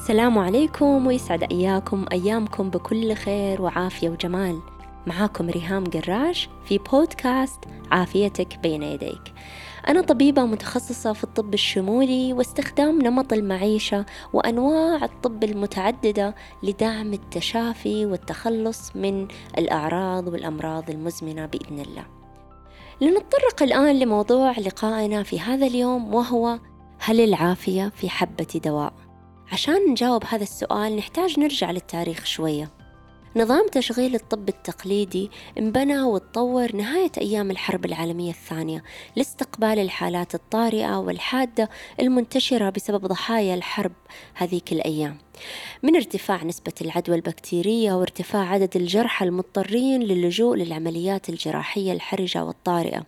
السلام عليكم ويسعد أياكم أيامكم بكل خير وعافية وجمال. معاكم ريهام قراش في بودكاست عافيتك بين يديك. أنا طبيبة متخصصة في الطب الشمولي واستخدام نمط المعيشة وأنواع الطب المتعددة لدعم التشافي والتخلص من الأعراض والأمراض المزمنة بإذن الله. لنتطرق الآن لموضوع لقائنا في هذا اليوم وهو هل العافية في حبة دواء؟ عشان نجاوب هذا السؤال نحتاج نرجع للتاريخ شوية. نظام تشغيل الطب التقليدي انبنى وتطور نهاية أيام الحرب العالمية الثانية لاستقبال الحالات الطارئة والحادة المنتشرة بسبب ضحايا الحرب هذيك الأيام. من ارتفاع نسبة العدوى البكتيرية وارتفاع عدد الجرحى المضطرين للجوء للعمليات الجراحية الحرجة والطارئة.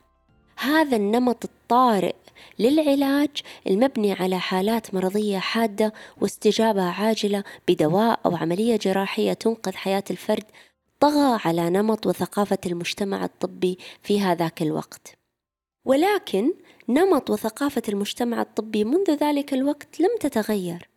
هذا النمط الطارئ للعلاج المبني على حالات مرضية حادة واستجابة عاجلة بدواء أو عملية جراحية تنقذ حياة الفرد طغى على نمط وثقافة المجتمع الطبي في هذاك الوقت. ولكن نمط وثقافة المجتمع الطبي منذ ذلك الوقت لم تتغير.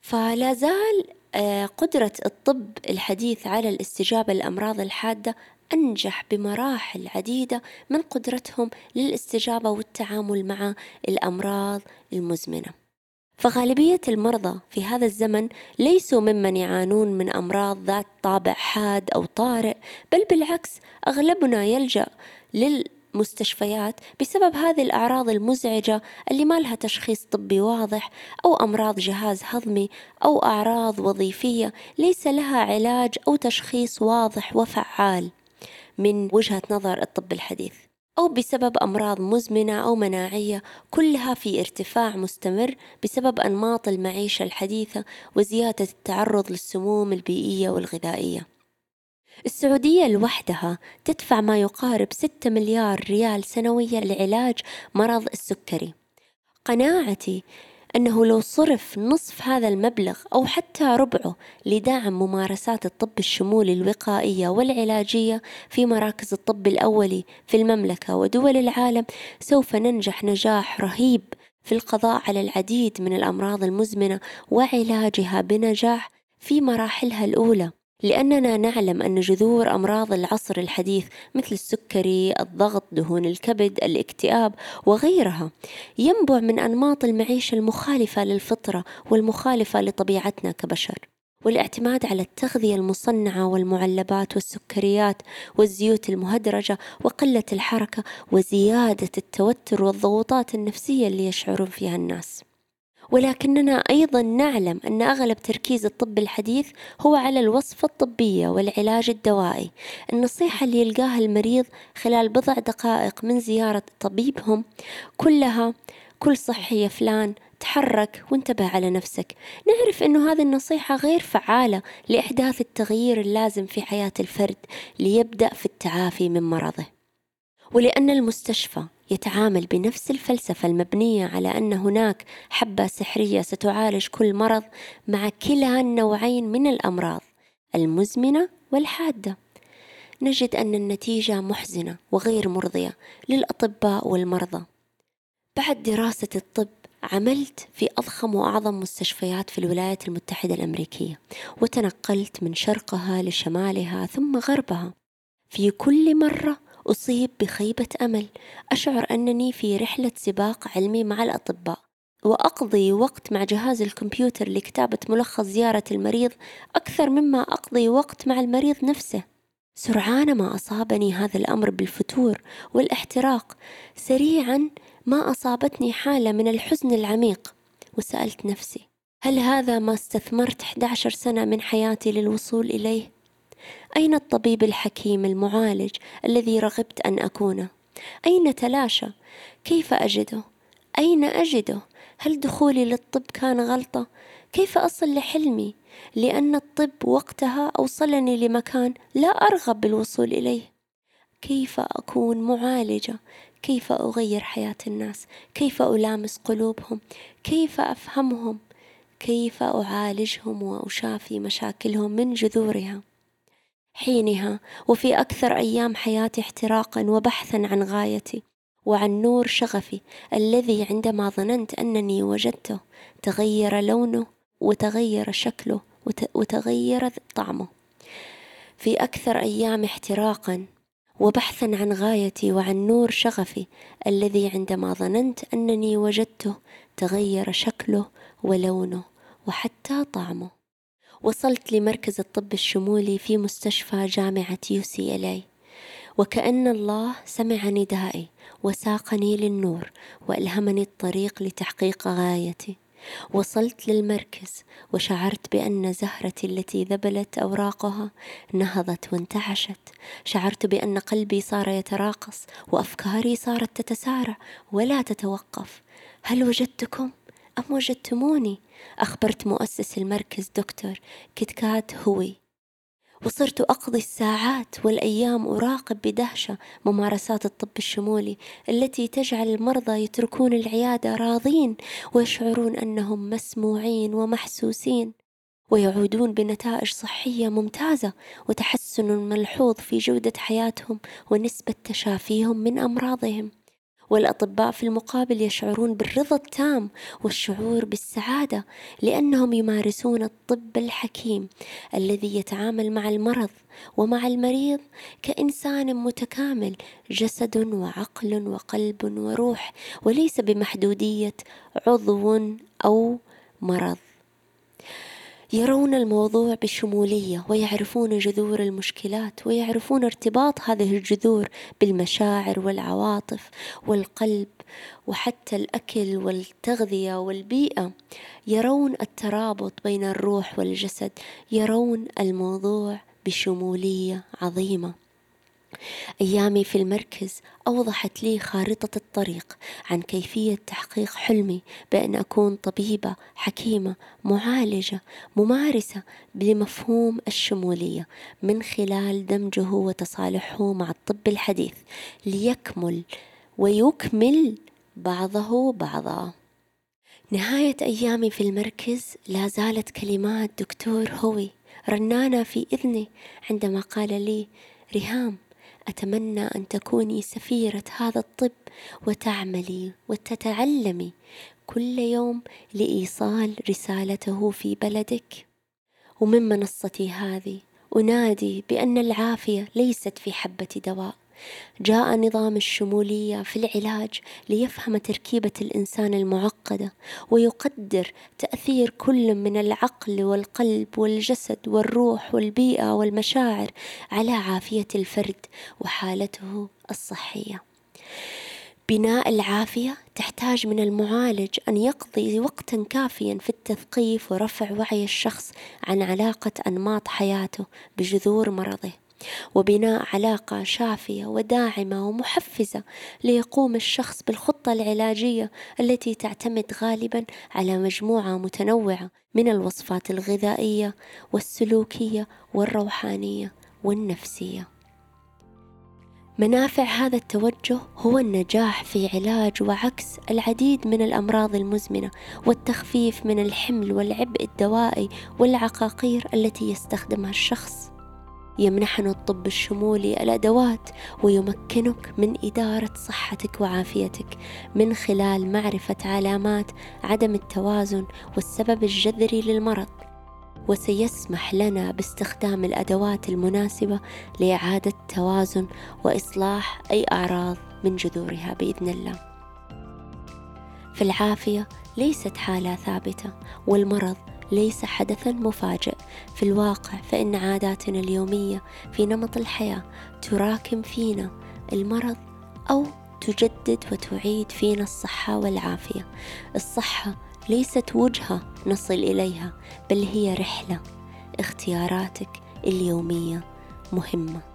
فلا زال آه، قدرة الطب الحديث على الاستجابة للأمراض الحادة أنجح بمراحل عديدة من قدرتهم للاستجابة والتعامل مع الأمراض المزمنة. فغالبية المرضى في هذا الزمن ليسوا ممن يعانون من أمراض ذات طابع حاد أو طارئ بل بالعكس أغلبنا يلجأ للمستشفيات بسبب هذه الأعراض المزعجة اللي ما لها تشخيص طبي واضح أو أمراض جهاز هضمي أو أعراض وظيفية ليس لها علاج أو تشخيص واضح وفعال. من وجهة نظر الطب الحديث أو بسبب أمراض مزمنة أو مناعية كلها في ارتفاع مستمر بسبب أنماط المعيشة الحديثة وزيادة التعرض للسموم البيئية والغذائية. السعودية لوحدها تدفع ما يقارب 6 مليار ريال سنويا لعلاج مرض السكري. قناعتي أنه لو صرف نصف هذا المبلغ أو حتى ربعه لدعم ممارسات الطب الشمولي الوقائية والعلاجية في مراكز الطب الأولي في المملكة ودول العالم سوف ننجح نجاح رهيب في القضاء على العديد من الأمراض المزمنة وعلاجها بنجاح في مراحلها الأولى. لأننا نعلم أن جذور أمراض العصر الحديث مثل السكري، الضغط، دهون الكبد، الاكتئاب وغيرها ينبع من أنماط المعيشة المخالفة للفطرة والمخالفة لطبيعتنا كبشر. والاعتماد على التغذية المصنعة والمعلبات والسكريات والزيوت المهدرجة وقلة الحركة وزيادة التوتر والضغوطات النفسية اللي يشعرون فيها الناس. ولكننا أيضا نعلم أن أغلب تركيز الطب الحديث هو على الوصفة الطبية والعلاج الدوائي. النصيحة اللي يلقاها المريض خلال بضع دقائق من زيارة طبيبهم كلها كل صحي فلان تحرك وانتبه على نفسك. نعرف أنه هذه النصيحة غير فعالة لإحداث التغيير اللازم في حياة الفرد ليبدأ في التعافي من مرضه. ولأن المستشفى يتعامل بنفس الفلسفة المبنية على أن هناك حبة سحرية ستعالج كل مرض مع كلا النوعين من الأمراض المزمنة والحادة. نجد أن النتيجة محزنة وغير مرضية للأطباء والمرضى. بعد دراسة الطب عملت في أضخم وأعظم مستشفيات في الولايات المتحدة الأمريكية وتنقلت من شرقها لشمالها ثم غربها. في كل مرة أصيب بخيبة أمل. أشعر أنني في رحلة سباق علمي مع الأطباء. وأقضي وقت مع جهاز الكمبيوتر لكتابة ملخص زيارة المريض أكثر مما أقضي وقت مع المريض نفسه. سرعان ما أصابني هذا الأمر بالفتور والاحتراق سريعا ما أصابتني حالة من الحزن العميق. وسألت نفسي هل هذا ما استثمرت 11 سنة من حياتي للوصول إليه؟ أين الطبيب الحكيم المعالج الذي رغبت أن أكونه؟ أين تلاشى؟ كيف أجده؟ أين أجده؟ هل دخولي للطب كان غلطة؟ كيف أصل لحلمي؟ لأن الطب وقتها أوصلني لمكان لا أرغب بالوصول إليه. كيف أكون معالجة؟ كيف أغير حياة الناس؟ كيف ألامس قلوبهم؟ كيف أفهمهم؟ كيف أعالجهم وأشافي مشاكلهم من جذورها؟ حينها وفي أكثر أيام حياتي احتراقا وبحثا عن غايتي وعن نور شغفي الذي عندما ظننت أنني وجدته تغير لونه وتغير شكله وتغير طعمه. في أكثر أيام احتراقا وبحثا عن غايتي وعن نور شغفي الذي عندما ظننت أنني وجدته تغير شكله ولونه وحتى طعمه. وصلت لمركز الطب الشمولي في مستشفى جامعة يوسي إلي وكأن الله سمع ندائي وساقني للنور وألهمني الطريق لتحقيق غايتي. وصلت للمركز وشعرت بأن زهرتي التي ذبلت أوراقها نهضت وانتعشت. شعرت بأن قلبي صار يتراقص وأفكاري صارت تتسارع ولا تتوقف. هل وجدتكم؟ أم وجدتموني أخبرت مؤسس المركز دكتور كتكات هوي. وصرت أقضي الساعات والأيام أراقب بدهشة ممارسات الطب الشمولي التي تجعل المرضى يتركون العيادة راضين ويشعرون أنهم مسموعين ومحسوسين ويعودون بنتائج صحية ممتازة وتحسن ملحوظ في جودة حياتهم ونسبة تشافيهم من أمراضهم. والأطباء في المقابل يشعرون بالرضا التام والشعور بالسعادة لأنهم يمارسون الطب الحكيم الذي يتعامل مع المرض ومع المريض كإنسان متكامل جسد وعقل وقلب وروح وليس بمحدودية عضو أو مرض. يرون الموضوع بشمولية ويعرفون جذور المشكلات ويعرفون ارتباط هذه الجذور بالمشاعر والعواطف والقلب وحتى الأكل والتغذية والبيئة. يرون الترابط بين الروح والجسد يرون الموضوع بشمولية عظيمة. أيامي في المركز أوضحت لي خارطة الطريق عن كيفية تحقيق حلمي بأن أكون طبيبة حكيمة معالجة ممارسة لمفهوم الشمولية من خلال دمجه وتصالحه مع الطب الحديث ليكمل ويكمل بعضه بعضا. نهاية أيامي في المركز لا زالت كلمات دكتور هوي رنانة في إذني عندما قال لي ريهام أتمنى أن تكوني سفيرة هذا الطب وتعملي وتتعلمي كل يوم لإيصال رسالته في بلدك. ومن منصتي هذه أنادي بأن العافية ليست في حبة دواء. جاء نظام الشمولية في العلاج ليفهم تركيبة الإنسان المعقدة ويقدر تأثير كل من العقل والقلب والجسد والروح والبيئة والمشاعر على عافية الفرد وحالته الصحية. بناء العافية تحتاج من المعالج أن يقضي وقتا كافيا في التثقيف ورفع وعي الشخص عن علاقة أنماط حياته بجذور مرضه وبناء علاقة شافية وداعمة ومحفزة ليقوم الشخص بالخطة العلاجية التي تعتمد غالبا على مجموعة متنوعة من الوصفات الغذائية والسلوكية والروحانية والنفسية. منافع هذا التوجه هو النجاح في علاج وعكس العديد من الأمراض المزمنة والتخفيف من الحمل والعبء الدوائي والعقاقير التي يستخدمها الشخص يمنحنا الطب الشمولي الأدوات ويمكنك من إدارة صحتك وعافيتك من خلال معرفة علامات عدم التوازن والسبب الجذري للمرض. وسيسمح لنا باستخدام الأدوات المناسبة لإعادة توازن وإصلاح أي أعراض من جذورها بإذن الله. فالعافيه ليست حالة ثابتة والمرض ليس حدثا مفاجئ. في الواقع فإن عاداتنا اليومية في نمط الحياة تراكم فينا المرض أو تجدد وتعيد فينا الصحة والعافية. الصحة ليست وجهة نصل إليها بل هي رحلة. اختياراتك اليومية مهمة.